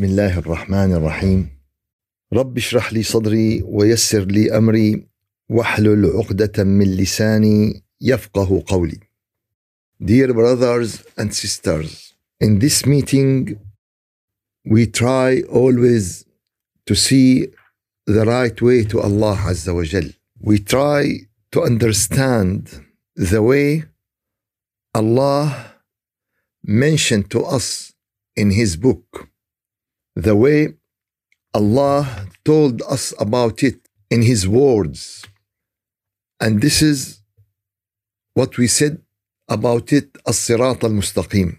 بسم الله الرحمن الرحيم رب اشرح لي صدري ويسر لي امري واحلل عقدة من لساني يفقه قولي. Dear brothers and sisters, in this meeting we try always to see the right way to Allah Azza wa Jal. We try to understand the way Allah mentioned to us in His book, the way Allah told us about it in His words. And this is what we said about it As-Sirat al-Mustaqim.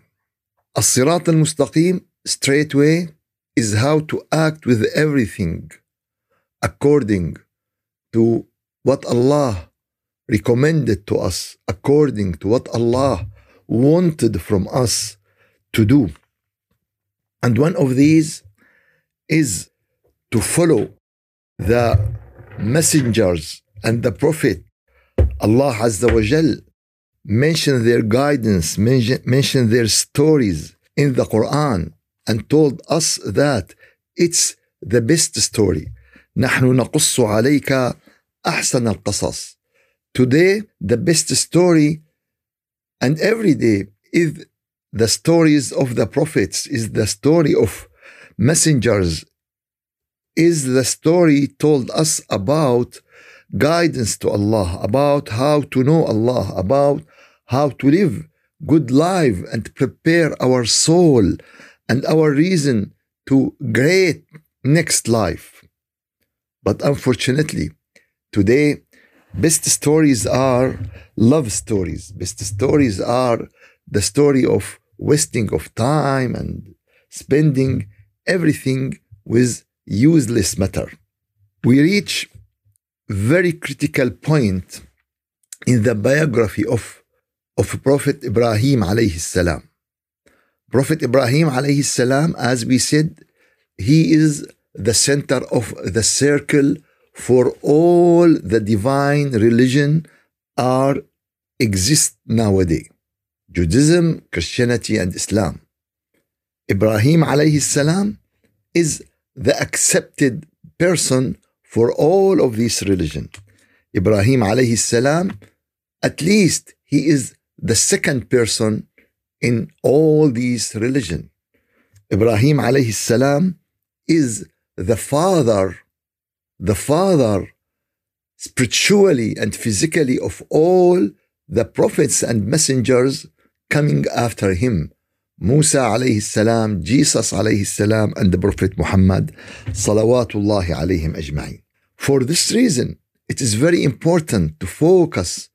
As-Sirat al-Mustaqim, straight way, is how to act with everything according to what Allah recommended to us, according to what Allah wanted from us to do. And one of these is to follow the messengers and the prophet. Allah Azza wa Jal mentioned their guidance, mention, mentioned their stories in the Quran and told us that it's the best story. نحن نقص عليك أحسن القصص. Today, the best story and every day is the stories of the prophets, is the story of messengers, is the story told us about guidance to Allah, about how to know Allah, about how to live good life and prepare our soul and our reason to great next life. But unfortunately, today, best stories are love stories. Best stories are the story of wasting of time and spending everything with useless matter. We reach very critical point in the biography of, of Prophet Ibrahim alayhi salam. Prophet Ibrahim alayhi salam, as we said, he is the center of the circle for all the divine religion are exist nowadays. Judaism, Christianity, and Islam. Ibrahim alayhi salam is the accepted person for all of these religions. Ibrahim alayhi salam, at least he is the second person in all these religions. Ibrahim alayhi salam is the father, the father spiritually and physically of all the prophets and messengers coming after him. Musa alayhi salam, Jesus alayhi salam, and the Prophet Muhammad salawatullahi alayhim ajma'in. For this reason, it is very important to focus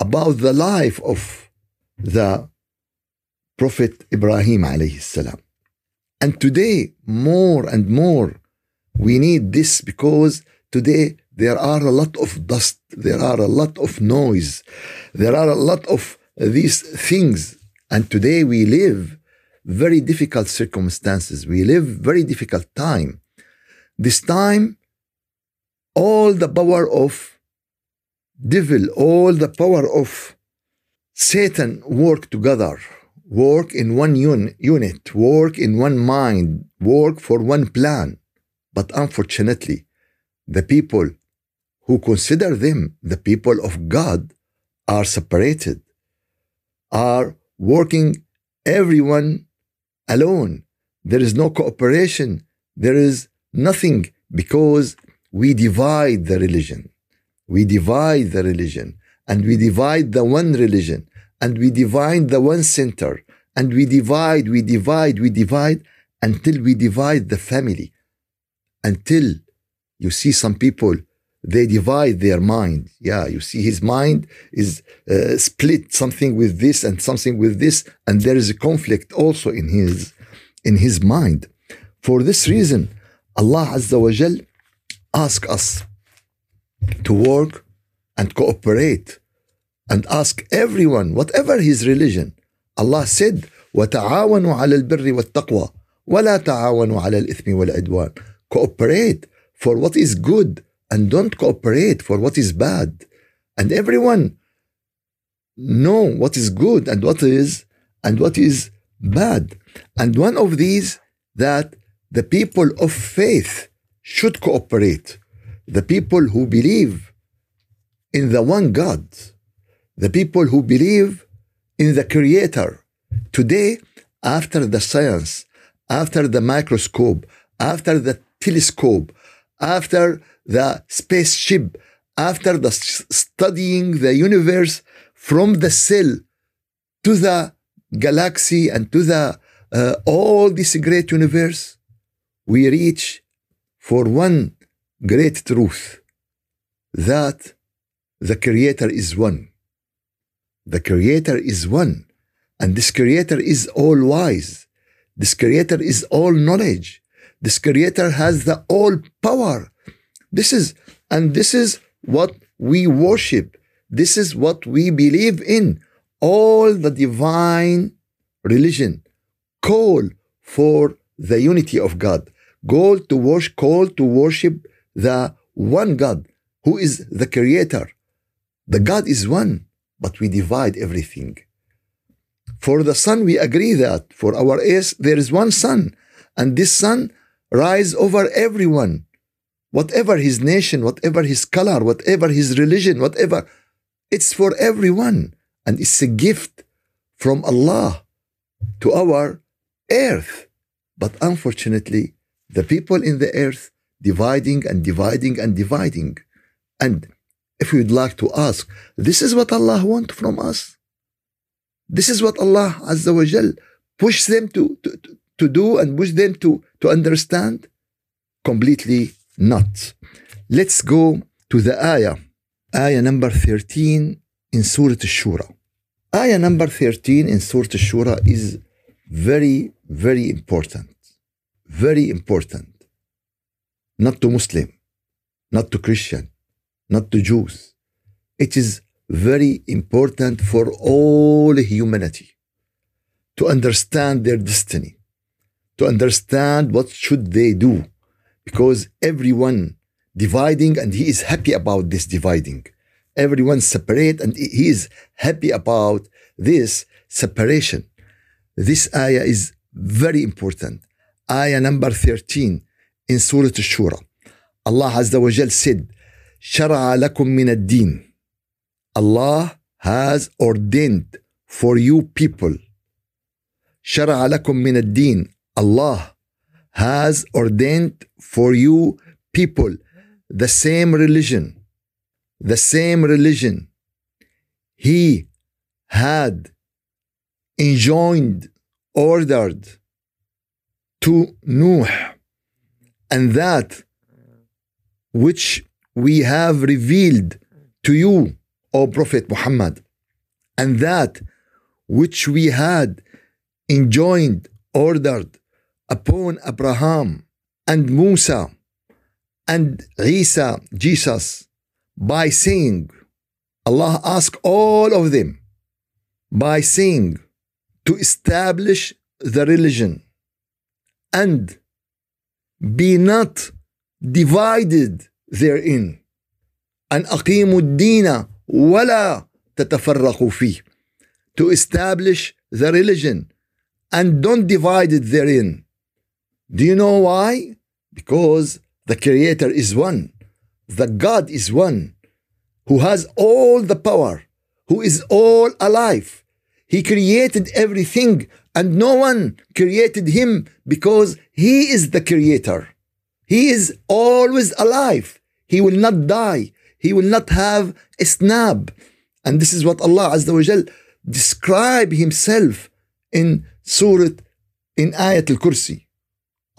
about the life of the Prophet Ibrahim alayhi salam. And today, more and more, we need this because today there are a lot of dust, there are a lot of noise, there are a lot of these things. And today we live very difficult circumstances. We live very difficult time. This time, all the power of devil, all the power of Satan work together, work in one un- unit, work in one mind, work for one plan. But unfortunately, the people who consider them the people of God are separated, are working everyone alone. There is no cooperation. There is nothing because we divide the religion. We divide the religion and we divide the one religion and we divide the one center and we divide, we divide, we divide until we divide the family. Until you see some people they divide their mind. Yeah, you see, his mind is uh, split something with this and something with this, and there is a conflict also in his in his mind. For this reason, Allah Azza wa Jal ask us to work and cooperate and ask everyone, whatever his religion. Allah said, وَتَعَاوَنُوا عَلَى الْبِرِّ وَالتَّقْوَى وَلَا تَعَاوَنُوا عَلَى الْإِثْمِ وَالْعِدْوَانِ Cooperate for what is good and don't cooperate for what is bad. And everyone know what is good and what is and what is bad. And one of these that the people of faith should cooperate. The people who believe in the one God, the people who believe in the Creator. Today, after the science, after the microscope, after the telescope, after the spaceship, after the studying the universe from the cell to the galaxy and to the uh, all this great universe, we reach for one great truth that the Creator is one. The Creator is one. And this Creator is all wise. This Creator is all knowledge. This Creator has the all power. This is, and this is what we worship. This is what we believe in. All the divine religion call for the unity of God. Call to worship, call to worship the one God who is the creator. The God is one, but we divide everything. For the sun, we agree that for our earth, there is one sun, and this sun rise over everyone. Whatever his nation, whatever his color, whatever his religion, whatever, it's for everyone. And it's a gift from Allah to our earth. But unfortunately, the people in the earth dividing and dividing and dividing. And if we would like to ask, this is what Allah wants from us. This is what Allah Azza wa Jal them to, to, to do and push them to, to understand? Completely not. Let's go to the ayah, ayah number 13 in Surah Al-Shura. Ayah number 13 in Surah Al-Shura is very, very important. Very important. Not to Muslim, not to Christian, not to Jews. It is very important for all humanity to understand their destiny, to understand what should they do, because everyone dividing and he is happy about this dividing. Everyone separate and he is happy about this separation. This ayah is very important. Ayah number 13 in Surah Al-Shura. Allah Azza wa Jal said, شرع لكم من الدين. Allah has ordained for you people. شرع لكم من الدين. Allah has ordained for you people the same religion. The same religion. He had enjoined, ordered to Nuh, and that which we have revealed to you, O Prophet Muhammad, and that which we had enjoined, ordered upon Abraham and Musa and Isa, Jesus, by saying, Allah asked all of them by saying, to establish the religion and be not divided therein أن أقيموا الدين ولا تتفرقوا فيه to establish the religion and don't divide it therein do you know why because the creator is one the God is one who has all the power who is all alive he created everything and no one created him because he is the creator. He is always alive. He will not die. He will not have a snap. And this is what Allah Azza wa Jal describe himself in Surah, in Ayat al-Kursi.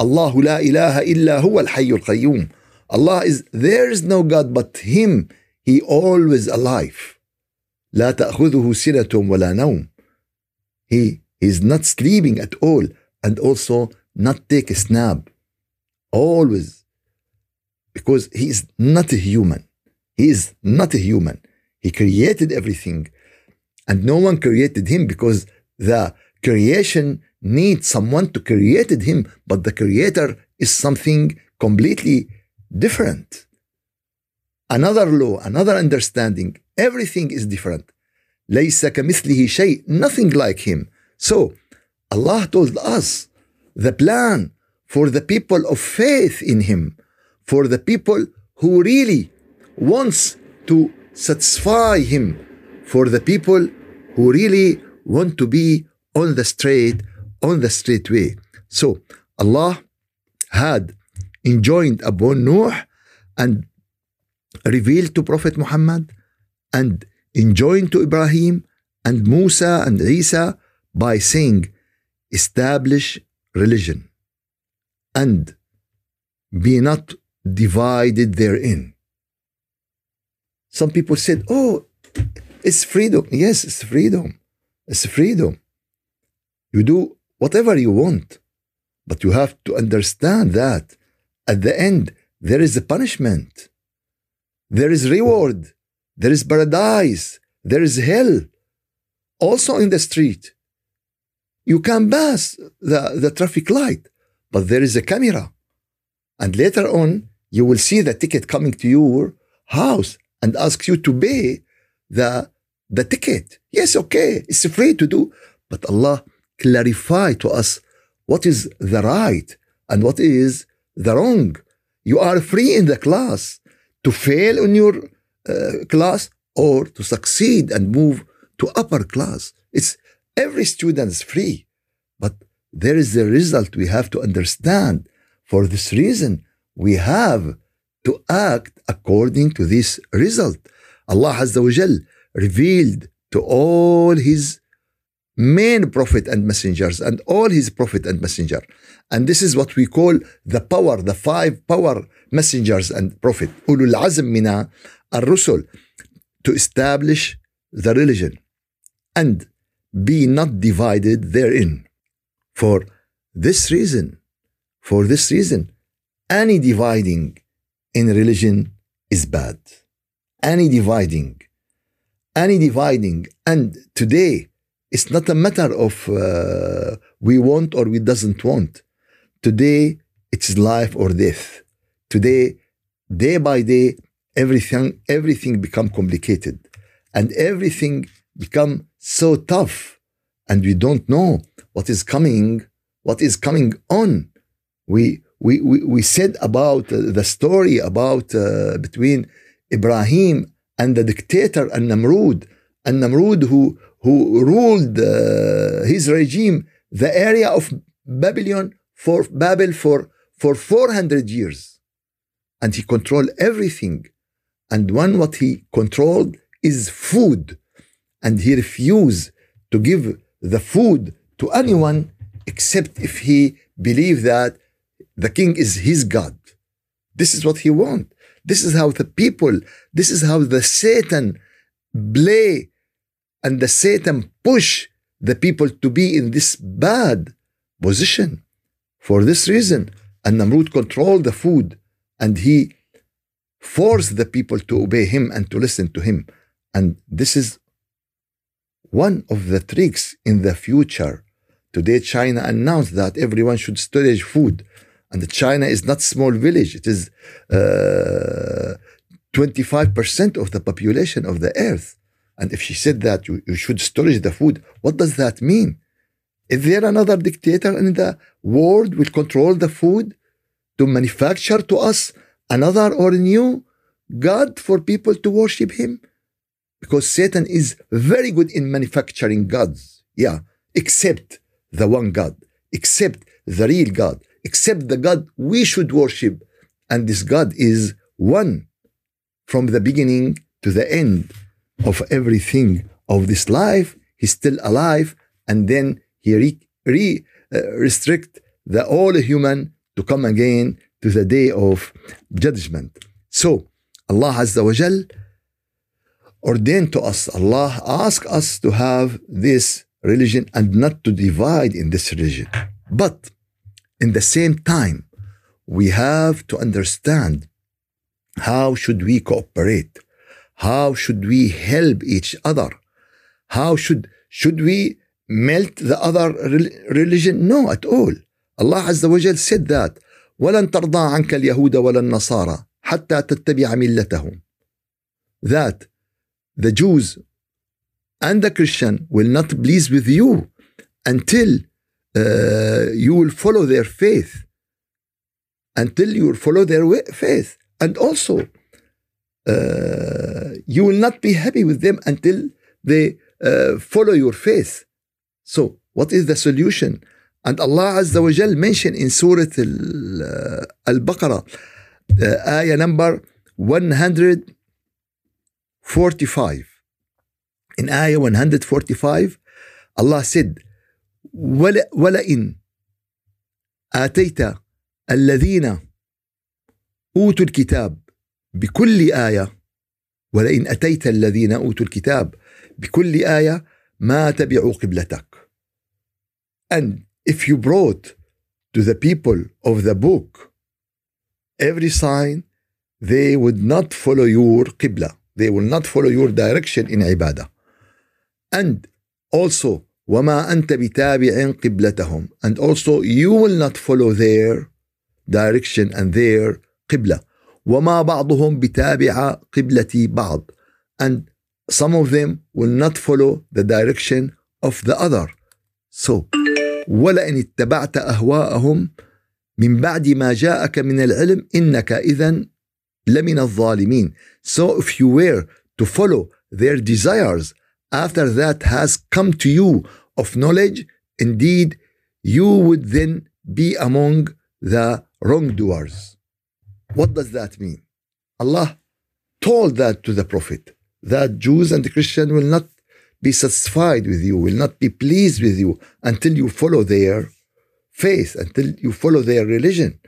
Allahu la ilaha illa huwa al-hayyul qayyum. Allah is, there is no God but Him. He always alive. لا تأخذه سنة ولا نوم. He is not sleeping at all and also not take a snap. Always. Because he is not a human. He is not a human. He created everything. And no one created him because the creation needs someone to created him, but the creator is something completely different. Another law, another understanding, everything is different. ليس كمثله شيء nothing like him so Allah told us the plan for the people of faith in him, for the people who really wants to satisfy him, for the people who really want to be on the straight, on the straight way. So Allah had enjoined upon Noah and revealed to Prophet Muhammad and enjoined to Ibrahim and Musa and Isa by saying, establish religion and be not divided therein. Some people said, oh, it's freedom. Yes, it's freedom. It's freedom. You do whatever you want, but you have to understand that at the end, there is a punishment, there is reward, there is paradise, there is hell. Also in the street, you can pass the, the traffic light, but there is a camera. And later on, you will see the ticket coming to your house and ask you to pay the, the ticket. Yes, okay, it's free to do. But Allah clarify to us what is the right and what is the wrong. You are free in the class to fail in your uh, class or to succeed and move to upper class. It's every student is free, but there is a result we have to understand. For this reason, we have to act according to this result. Allah Azza wa revealed to all His main prophet and messengers and all His prophet and messenger. And this is what we call the power, the five power messengers and prophet. Ulul Azm mina al-Rusul to establish the religion and be not divided therein. For this reason, for this reason, any dividing in religion is bad. Any dividing, any dividing, and today it's not a matter of uh, we want or we doesn't want. Today it's life or death. Today, day by day, everything everything become complicated, and everything become so tough, and we don't know what is coming, what is coming on. We we we, we said about uh, the story about uh, between Ibrahim and the dictator and Namrud, and Namrud who who ruled uh, his regime the area of Babylon for Babel for for 400 years. And he controlled everything. And one what he controlled is food. And he refused to give the food to anyone except if he believed that the king is his god. This is what he want. This is how the people this is how the satan play and the satan push the people to be in this bad position for this reason. And namrud controlled the food and he forced the people to obey him and to listen to him. And this is one of the tricks in the future. Today china announced that everyone should storage food. And china is not small village. It is uh, 25% of the population of the earth and if she said that you, you should storage the food what does that mean is there another dictator in the world will control the food to manufacture to us another or new God for people to worship him? Because Satan is very good in manufacturing gods. Yeah, except the one God, except the real God, except the God we should worship. And this God is one from the beginning to the end of everything of this life. He's still alive, and then he re, re uh, restrict the all human to come again to the day of judgment. So Allah Azza wa Jal ordained to us, Allah asked us to have this religion and not to divide in this religion. But in the same time, we have to understand how should we cooperate? How should we help each other? How should should we melt the other religion? No, at all. Allah Azza wa Jal said that ولن ترضى عنك اليهود ولا النصارى حتى تتبع ملتهم that the Jews and the Christian will not please with you until uh, you will follow their faith until you follow their way, faith. And also, uh, you will not be happy with them until they uh, follow your faith. So, what is the solution? And Allah Azza wa Jal mentioned in Surah Al-Baqarah, uh, ayah number 145. In ayah 145, Allah said, ولئن آتيت الذين أوتوا الكتاب بكل آية ولئن أتيت الذين أوتوا الكتاب بكل آية ما تبعوا قبلتك And if you brought to the people of the book every sign, they would not follow your qibla. They will not follow your direction in ibadah. And also, وما أنت بتابع قبلتهم. And also, you will not follow their direction and their قبلة. وما بعضهم بتابع قبلة بعض. And some of them will not follow the direction of the other. So, ولئن اتبعت أهواءهم من بعد ما جاءك من العلم إنك إذا لمن الظالمين. So if you were to follow their desires after that has come to you of knowledge, indeed you would then be among the wrongdoers. What does that mean? Allah told that to the Prophet that Jews and Christians will not be satisfied with you, will not be pleased with you until you follow their faith, until you follow their religion.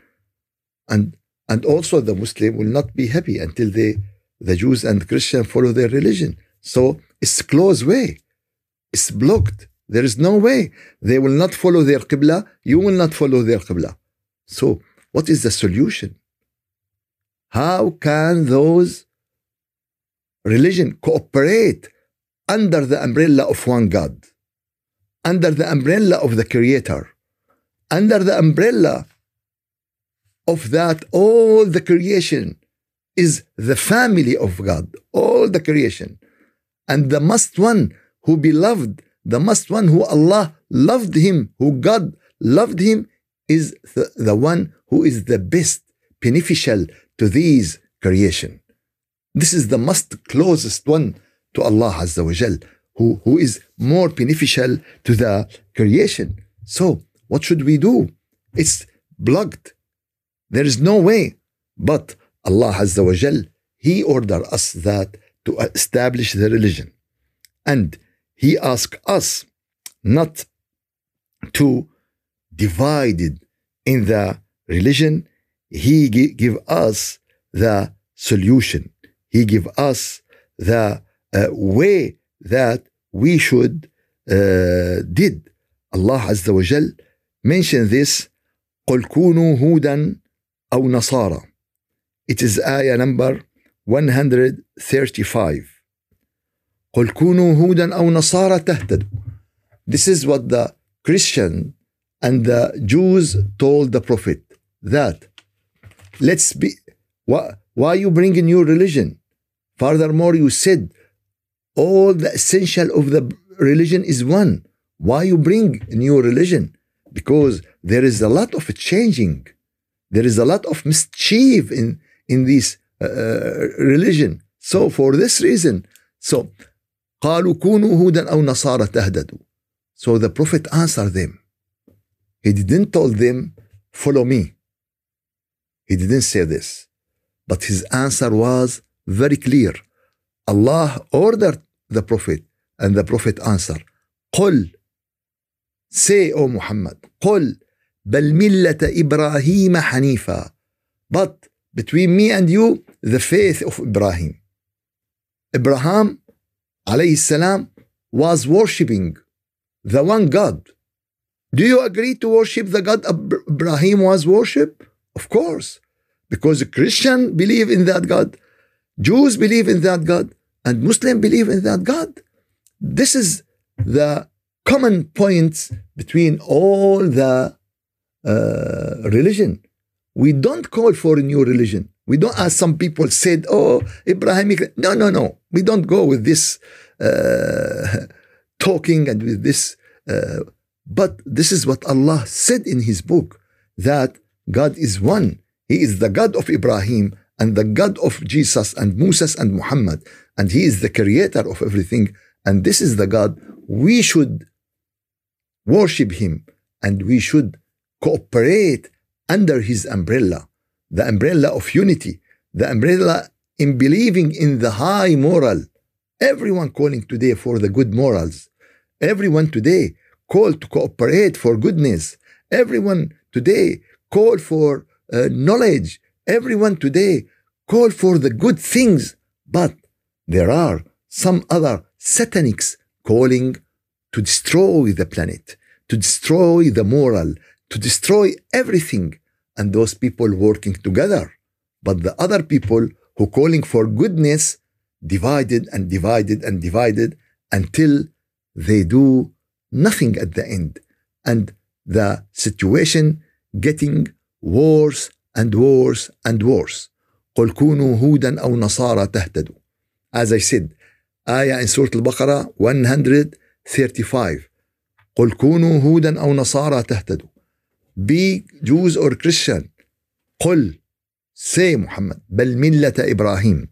And and also the Muslim will not be happy until they the Jews and Christians follow their religion. So it's closed way. It's blocked. There is no way. They will not follow their Qibla. You will not follow their Qibla. So what is the solution? How can those religion cooperate under the umbrella of one God? Under the umbrella of the Creator? Under the umbrella of that all the creation is the family of God, all the creation. And the most one who beloved, the most one who Allah loved him, who God loved him, is the, the one who is the best beneficial to these creation. This is the most closest one to Allah Azza wa Jal, who, who is more beneficial to the creation. So, what should we do? It's blocked. There is no way. But Allah Azza wa Jal, He ordered us that to establish the religion. And He asked us not to divide it in the religion He give us the solution. He give us the uh, way that we should uh, did. Allah Azza wa Jal mentioned this قل كونوا هودا أو نصارى It is آية number 135 قل كونوا هودا أو نصارى تهتدوا This is what the Christian and the Jews told the Prophet that let's be why, why you bring a new religion furthermore you said all the essential of the religion is one why you bring a new religion because there is a lot of changing there is a lot of mischief in in this uh, uh, religion so for this reason so قالوا كونوا هودا أو نصارى تهددوا so the prophet answered them he didn't tell them follow me he didn't say this but his answer was very clear Allah ordered the prophet and the prophet answered قل say O Muhammad قل بل ملة إبراهيم حنيفا but between me and you the faith of Ibrahim Abraham عليه السلام was worshipping the one God do you agree to worship the God Ibrahim was worship Of course because Christian believe in that God Jews believe in that God and Muslim believe in that God this is the common points between all the uh, religion. We don't call for a new religion. We don't, as some people said, oh, Abrahamic. No, no, no. We don't go with this uh, talking and with this. Uh, but this is what Allah said in His book that God is one. He is the God of Ibrahim and the God of Jesus and Moses and Muhammad. And He is the creator of everything. And this is the God. We should worship Him and we should cooperate under His umbrella, the umbrella of unity, the umbrella in believing in the high moral. Everyone calling today for the good morals. Everyone today called to cooperate for goodness. Everyone today call for uh, knowledge. Everyone today call for the good things. But there are some other satanics calling to destroy the planet, to destroy the moral, to destroy everything. And those people working together. But the other people who calling for goodness divided and divided and divided until they do nothing at the end. And the situation getting worse and worse and worse. قل كونوا هودا أو نصارى تهتدوا. As I said, آية in سورة البقرة 135 قل كونوا هودا أو نصارى تهتدوا. Be Jews or Christian. قل say Muhammad بل ملة إبراهيم.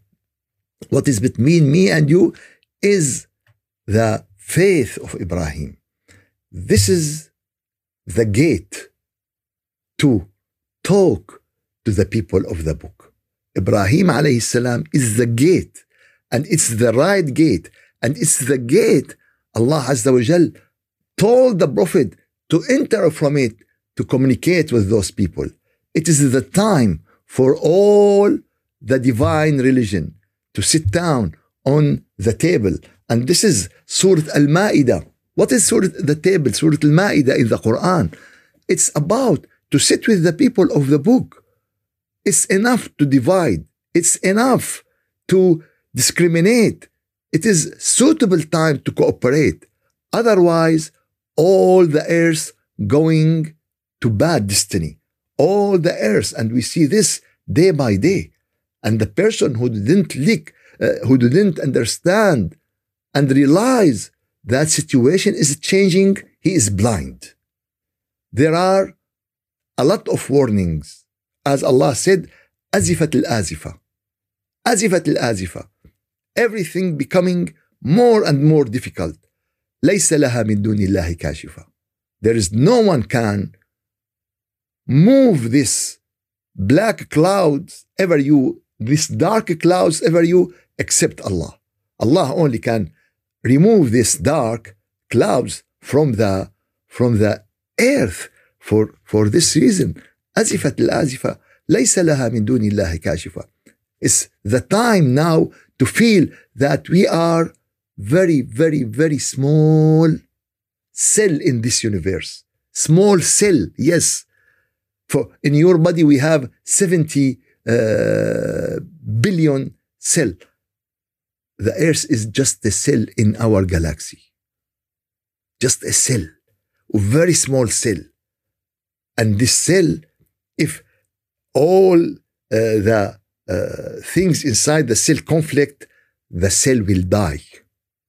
What is between me and you is the faith of Ibrahim. This is the gate to talk to the people of the book. Ibrahim alayhi salam is the gate and it's the right gate and it's the gate Allah Azza wa Jal told the Prophet to enter from it to communicate with those people. It is the time for all the divine religion to sit down on the table. And this is Surah Al Ma'idah. What is Surah the table? Surah Al Ma'idah in the Quran. It's about to sit with the people of the book. It's enough to divide. It's enough to discriminate. It is suitable time to cooperate. Otherwise, all the earth going to bad destiny. All the earth, and we see this day by day. And the person who didn't lick, uh, who didn't understand and realize that situation is changing, he is blind. There are a lot of warnings. As Allah said, Azifat al-Azifa. Azifat al-Azifa. Everything becoming more and more difficult. ليس لها من دون الله كاشفة. There is no one can move this black clouds ever you, this dark clouds ever you, except Allah. Allah only can remove this dark clouds from the from the earth for for this reason أزفت الآزفة ليس لها من دون الله كاشفة It's the time now to feel that we are very very very small cell in this universe small cell yes for in your body we have 70 uh, billion cell the earth is just a cell in our galaxy just a cell a very small cell and this cell if all uh, the uh, things inside the cell conflict the cell will die.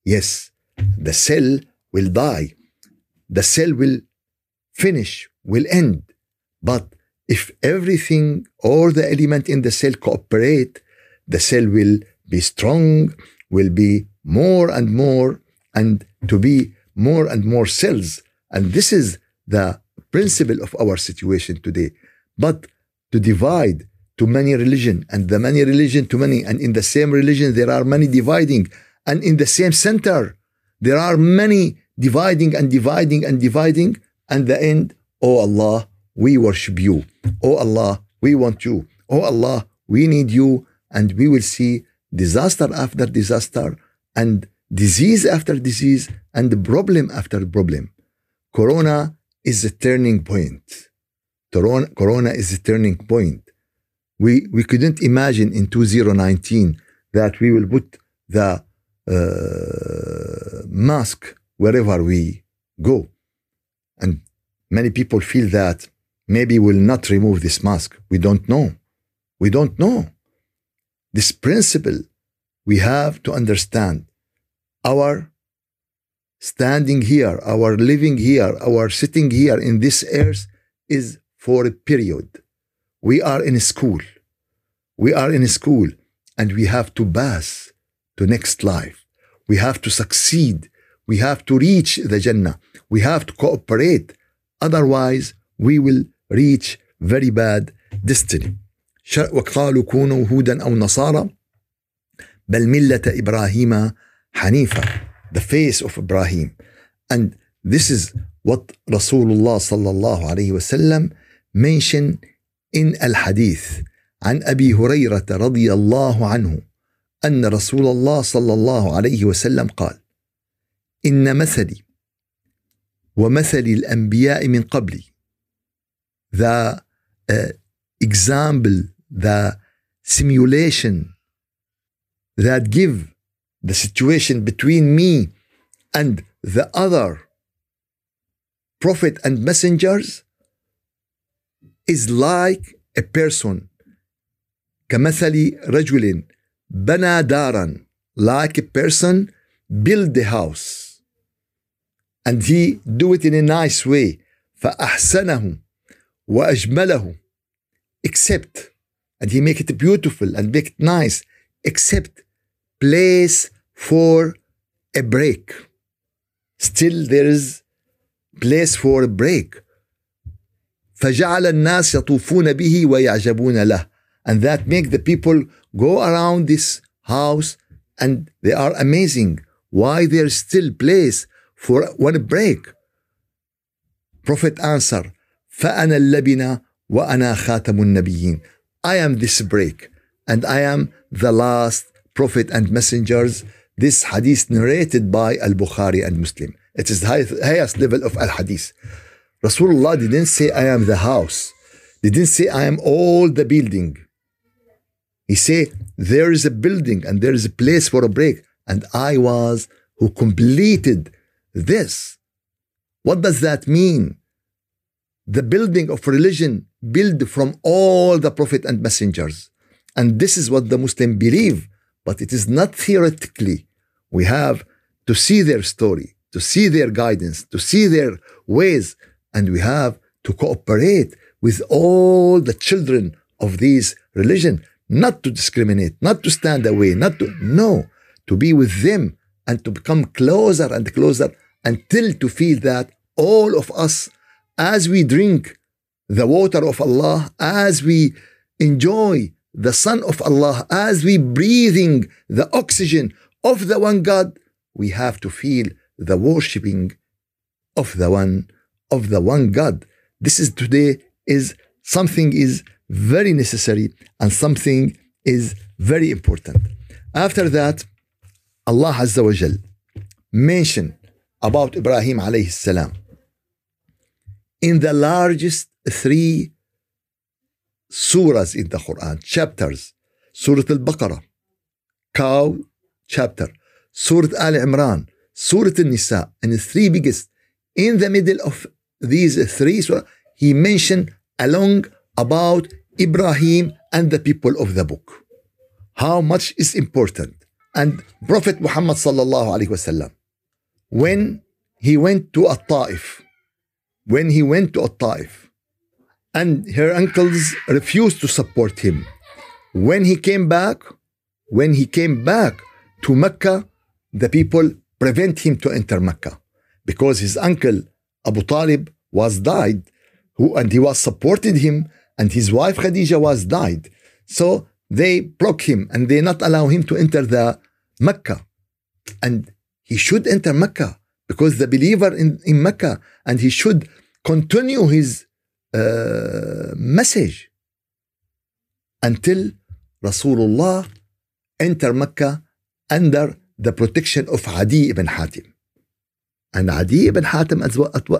Yes the cell will die. The cell will finish will end. But if everything, all the element in the cell cooperate, the cell will be strong, will be more and more, and to be more and more cells. And this is the principle of our situation today. But to divide to many religion and the many religion to many, and in the same religion there are many dividing, and in the same center there are many dividing and dividing and dividing, and the end, oh Allah, we worship you. Oh Allah, we want you. Oh Allah, we need you. And we will see disaster after disaster and disease after disease and problem after problem. Corona is a turning point. Corona is a turning point. We, we couldn't imagine in 2019 that we will put the uh, mask wherever we go. And many people feel that maybe we will not remove this mask. We don't know. We don't know. This principle we have to understand. Our standing here, our living here, our sitting here in this earth is for a period. we are in school. We are in school and we have to pass to next life. We have to succeed. We have to reach the Jannah. We have to cooperate. Otherwise, we will reach very bad destiny. وقالوا كونوا هودا أو نصارى بل ملة إبراهيم حنيفة the face of Ibrahim. And this is what Rasulullah الله عليه وسلم mentioned in الحديث عن أبي هريرة رضي الله عنه أن رسول الله صلى الله عليه وسلم قال إن مثلي ومثل الأنبياء من قبلي. The uh, example the simulation that give the situation between me and the other prophet and messengers is like a person كمثل رجل بنى دارا like a person build the house and he do it in a nice way فأحسنه وأجمله except and he make it beautiful and make it nice except place for a break still there is place for a break فجعل الناس يطوفون به ويعجبون له and that make the people go around this house and they are amazing why there's still place for one break prophet answer فأنا اللبنة وأنا خاتم النبيين I am this break and I am the last prophet and messengers this hadith narrated by Al-Bukhari and Muslim. It is the highest level of Al-Hadith. Rasulullah didn't say I am the house. They didn't say I am all the building. He said there is a building and there is a place for a break. And I was who completed this. What does that mean? The building of religion built from all the prophet and messengers. And this is what the Muslim believe, but it is not theoretically. We have to see their story, to see their guidance, to see their ways, and we have to cooperate with all the children of these religion, not to discriminate, not to stand away, not to no, to be with them and to become closer and closer until to feel that all of us as we drink the water of Allah, as we enjoy the sun of Allah, as we breathing the oxygen of the one God, we have to feel the worshipping of the one of the one God. This is today is something is very necessary and something is very important. After that, Allah Azza wa Jal mentioned about Ibrahim alayhi salam in the largest three surahs in the Quran, chapters. Surah Al-Baqarah, cow chapter. Surah Al Imran, Surah Al-Nisa, and the three biggest. In the middle of these three surahs, he mentioned along about Ibrahim and the people of the book. How much is important. And Prophet Muhammad sallallahu alaihi wasallam, when he went to a Taif, when he went to a Taif and her uncles refused to support him. When he came back, when he came back to Mecca, the people prevent him to enter Mecca because his uncle Abu Talib was died, who and he was supported him, and his wife Khadija was died. So they block him and they not allow him to enter the Mecca. And he should enter Mecca because the believer in, in Mecca and he should continue his uh, message until Rasulullah enter Mecca under the protection of Adi ibn Hatim. And Adi ibn Hatim at,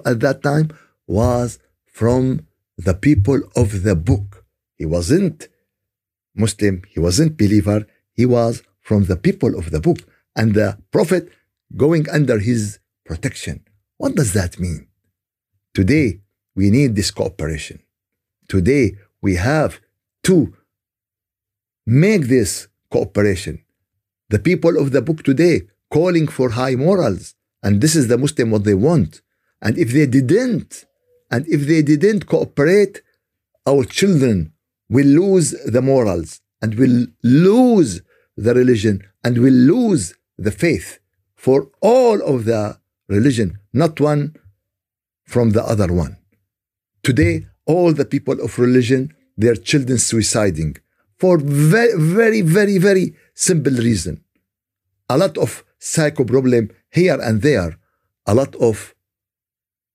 at that time was from the people of the book. He wasn't Muslim, he wasn't believer, he was from the people of the book. And the Prophet going under his protection. What does that mean? Today, we need this cooperation. Today, we have to make this cooperation. The people of the book today calling for high morals, and this is the Muslim what they want. And if they didn't, and if they didn't cooperate, our children will lose the morals and will lose the religion and will lose the faith for all of the religion, not one from the other one. Today, all the people of religion, their children suiciding for very, very, very, very simple reason. A lot of psycho problem here and there, a lot of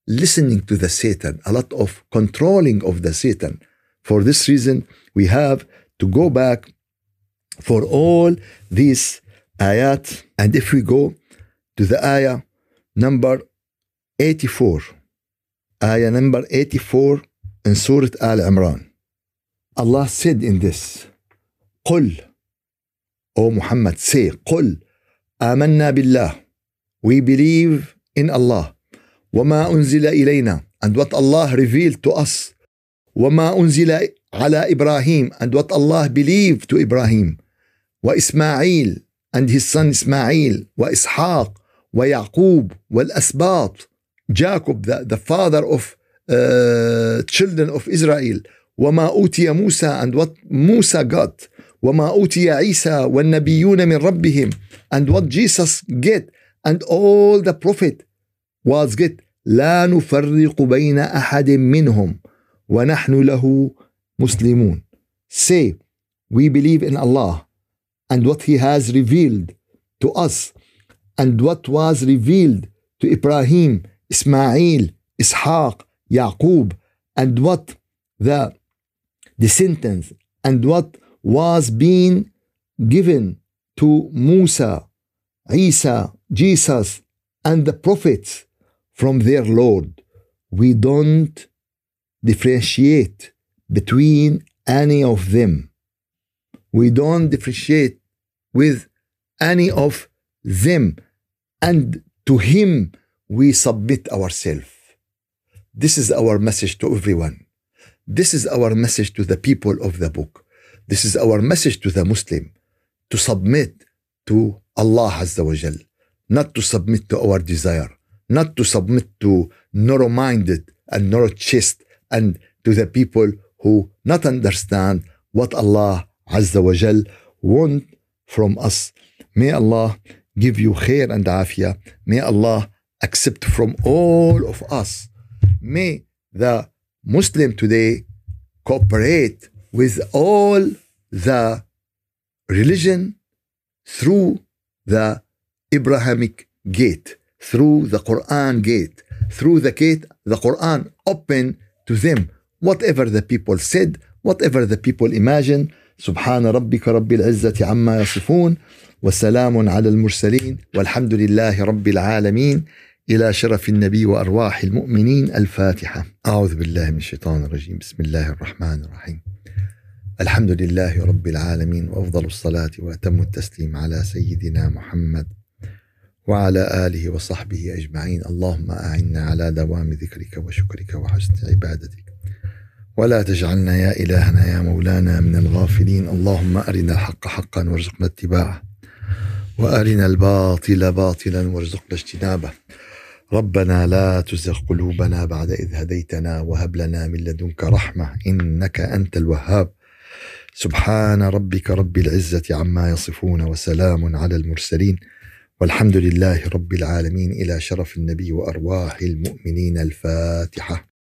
listening to the Satan, a lot of controlling of the Satan. For this reason, we have to go back for all these ayat. And if we go to the ayah number 84, ayah number 84 in Surah Al Imran, Allah said in this, قل, O Muhammad, say, قل, آمنا بالله, we believe in Allah, وما أنزل إلينا, and what Allah revealed to us, وما أنزل على إبراهيم, and what Allah believed to Ibrahim, وإسماعيل, and his son Ismail, وإسحاق, ويعقوب, والأسباط, Jacob, the, the father of uh, children of Israel, وما أوتي موسى, and what Musa got, وما أوتي عيسى والنبيون من ربهم, and what Jesus get, and all the prophet was get, لا نفرق بين أحد منهم ونحن له مسلمون. Say, we believe in Allah and what He has revealed to us and what was revealed to Ibrahim, Ismail, Ishaq, Yaqub, and what the descendants and what was being given to Musa, Isa, Jesus, and the prophets from their Lord. We don't differentiate between any of them. We don't differentiate with any of them. And to Him we submit ourselves. This is our message to everyone. This is our message to the people of the book. This is our message to the Muslim to submit to Allah Azza wa Jal, not to submit to our desire, not to submit to narrow minded and narrow chest and to the people who not understand what Allah Azza wa Jal want from us. May Allah give you khair and afia. May Allah accept from all of us. May the Muslim today cooperate with all the religion through the Abrahamic gate, through the Quran gate, through the gate, the Quran open to them. Whatever the people said, whatever the people imagine, سبحان ربك رب العزة عما يصفون وسلام على المرسلين والحمد لله رب العالمين إلى شرف النبي وأرواح المؤمنين الفاتحة أعوذ بالله من الشيطان الرجيم بسم الله الرحمن الرحيم الحمد لله رب العالمين وأفضل الصلاة وأتم التسليم على سيدنا محمد وعلى آله وصحبه أجمعين. اللهم أعنا على دوام ذكرك وشكرك وحسن عبادتك. ولا تجعلنا يا إلهنا يا مولانا من الغافلين. اللهم أرنا الحق حقا وارزقنا اتباعه. وأرنا الباطل باطلا وارزقنا اجتنابه. ربنا لا تزغ قلوبنا بعد إذ هديتنا وهب لنا من لدنك رحمة. إنك أنت الوهاب. سبحان ربك رب العزة عما يصفون وسلام على المرسلين والحمد لله رب العالمين إلى شرف النبي وأرواح المؤمنين الفاتحة.